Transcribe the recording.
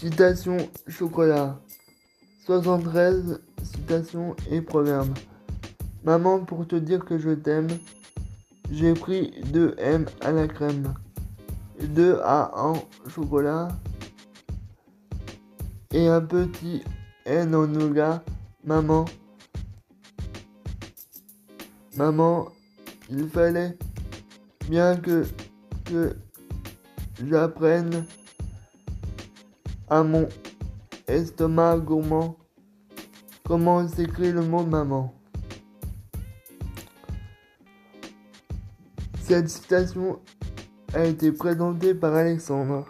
Citation chocolat. 73 citations et proverbes. Maman, pour te dire que je t'aime, j'ai pris deux M à la crème, deux A en chocolat et un petit N en nougat. Maman, maman, il fallait bien que, que j'apprenne à mon estomac gourmand comment s'écrit le mot maman? Cette citation a été présentée par Alexandre.